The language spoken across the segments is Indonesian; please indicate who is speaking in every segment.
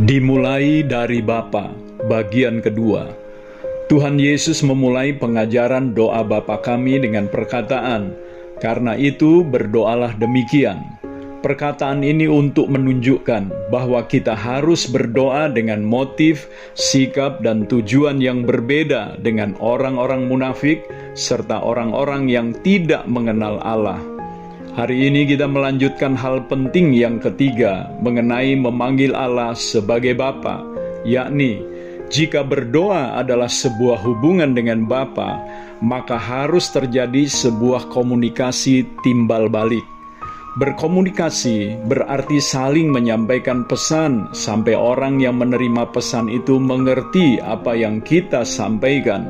Speaker 1: Dimulai dari Bapa, bagian kedua. Tuhan Yesus memulai pengajaran doa Bapa kami dengan perkataan, "Karena itu berdoalah demikian." Perkataan ini untuk menunjukkan bahwa kita harus berdoa dengan motif, sikap, dan tujuan yang berbeda dengan orang-orang munafik serta orang-orang yang tidak mengenal Allah. Hari ini kita melanjutkan hal penting yang ketiga mengenai memanggil Allah sebagai Bapa, yakni jika berdoa adalah sebuah hubungan dengan Bapa, maka harus terjadi sebuah komunikasi timbal balik. Berkomunikasi berarti saling menyampaikan pesan sampai orang yang menerima pesan itu mengerti apa yang kita sampaikan.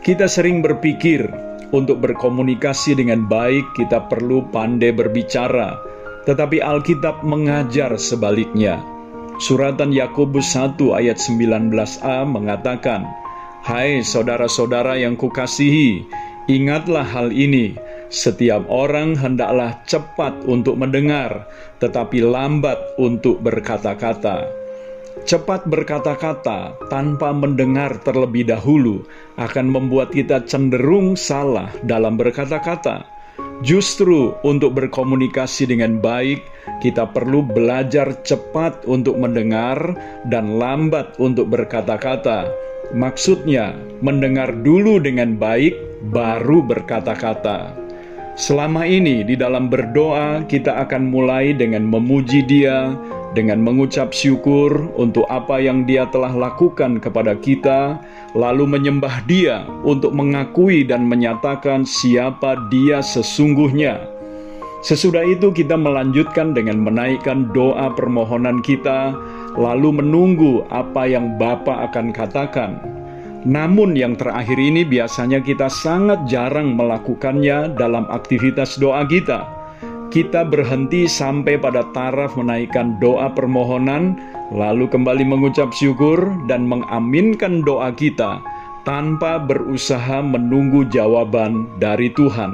Speaker 1: Kita sering berpikir untuk berkomunikasi dengan baik kita perlu pandai berbicara, tetapi Alkitab mengajar sebaliknya. Suratan Yakobus 1 ayat 19a mengatakan, Hai saudara-saudara yang kukasihi, ingatlah hal ini, setiap orang hendaklah cepat untuk mendengar, tetapi lambat untuk berkata-kata. Cepat berkata-kata tanpa mendengar terlebih dahulu akan membuat kita cenderung salah dalam berkata-kata. Justru untuk berkomunikasi dengan baik, kita perlu belajar cepat untuk mendengar dan lambat untuk berkata-kata. Maksudnya, mendengar dulu dengan baik, baru berkata-kata. Selama ini di dalam berdoa kita akan mulai dengan memuji Dia, dengan mengucap syukur untuk apa yang Dia telah lakukan kepada kita, lalu menyembah Dia untuk mengakui dan menyatakan siapa Dia sesungguhnya. Sesudah itu kita melanjutkan dengan menaikkan doa permohonan kita, lalu menunggu apa yang Bapa akan katakan. Namun yang terakhir ini biasanya kita sangat jarang melakukannya dalam aktivitas doa kita. Kita berhenti sampai pada taraf menaikkan doa permohonan, lalu kembali mengucap syukur dan mengaminkan doa kita tanpa berusaha menunggu jawaban dari Tuhan.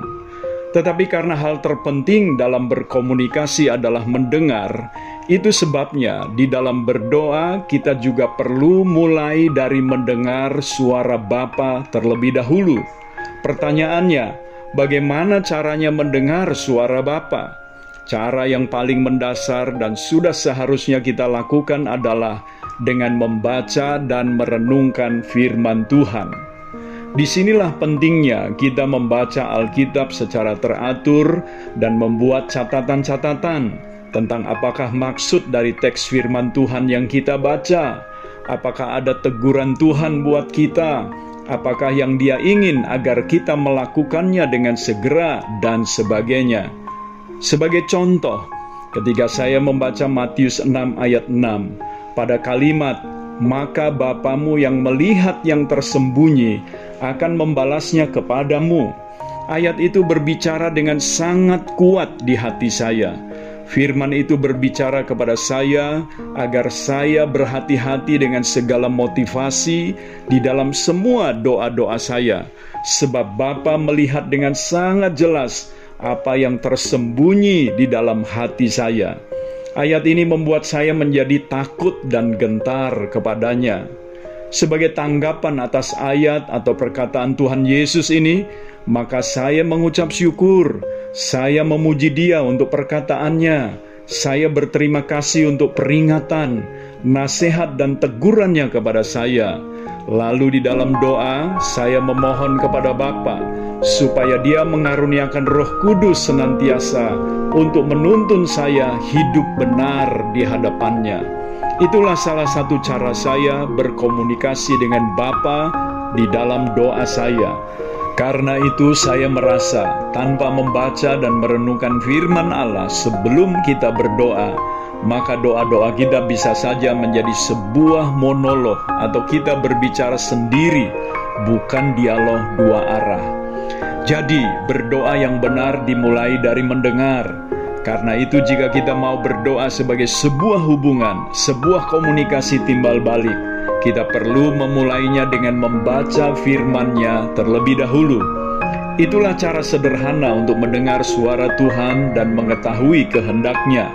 Speaker 1: Tetapi karena hal terpenting dalam berkomunikasi adalah mendengar, itu sebabnya di dalam berdoa kita juga perlu mulai dari mendengar suara Bapa terlebih dahulu. Pertanyaannya, bagaimana caranya mendengar suara Bapa? Cara yang paling mendasar dan sudah seharusnya kita lakukan adalah dengan membaca dan merenungkan firman Tuhan. Di sinilah pentingnya kita membaca Alkitab secara teratur dan membuat catatan-catatan tentang apakah maksud dari teks firman Tuhan yang kita baca, apakah ada teguran Tuhan buat kita, apakah yang Dia ingin agar kita melakukannya dengan segera, dan sebagainya. Sebagai contoh, ketika saya membaca Matius 6 ayat 6, pada kalimat maka Bapamu yang melihat yang tersembunyi akan membalasnya kepadamu. Ayat itu berbicara dengan sangat kuat di hati saya Firman itu berbicara kepada saya agar saya berhati-hati dengan segala motivasi di dalam semua doa-doa saya, sebab Bapa melihat dengan sangat jelas apa yang tersembunyi di dalam hati saya. Ayat ini membuat saya menjadi takut dan gentar kepadanya. Sebagai tanggapan atas ayat atau perkataan Tuhan Yesus ini, maka saya mengucap syukur saya memuji Dia untuk perkataannya. Saya berterima kasih untuk peringatan, nasihat, dan tegurannya kepada saya. Lalu di dalam doa, saya memohon kepada Bapa supaya Dia mengaruniakan Roh Kudus senantiasa untuk menuntun saya hidup benar di hadapannya. Itulah salah satu cara saya berkomunikasi dengan Bapa di dalam doa saya. Karena itu saya merasa tanpa membaca dan merenungkan firman Allah sebelum kita berdoa, maka doa-doa kita bisa saja menjadi sebuah monolog atau kita berbicara sendiri, bukan dialog dua arah. Jadi, berdoa yang benar dimulai dari mendengar. Karena itu jika kita mau berdoa sebagai sebuah hubungan, sebuah komunikasi timbal balik, kita perlu memulainya dengan membaca firman-Nya terlebih dahulu. Itulah cara sederhana untuk mendengar suara Tuhan dan mengetahui kehendaknya.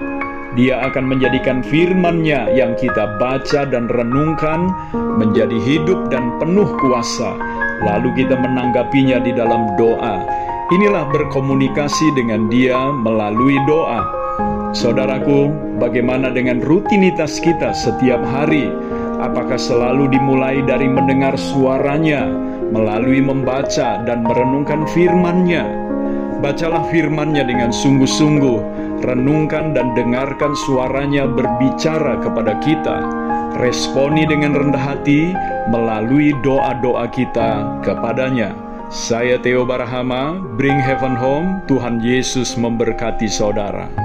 Speaker 1: Dia akan menjadikan firman-Nya yang kita baca dan renungkan menjadi hidup dan penuh kuasa. Lalu kita menanggapinya di dalam doa. Inilah berkomunikasi dengan Dia melalui doa. Saudaraku, bagaimana dengan rutinitas kita setiap hari? Apakah selalu dimulai dari mendengar suaranya, melalui membaca dan merenungkan firman-Nya? Bacalah firman-Nya dengan sungguh-sungguh, renungkan dan dengarkan suaranya berbicara kepada kita. Responi dengan rendah hati melalui doa-doa kita kepadanya. Saya Theo Barahama, Bring Heaven Home, Tuhan Yesus memberkati saudara.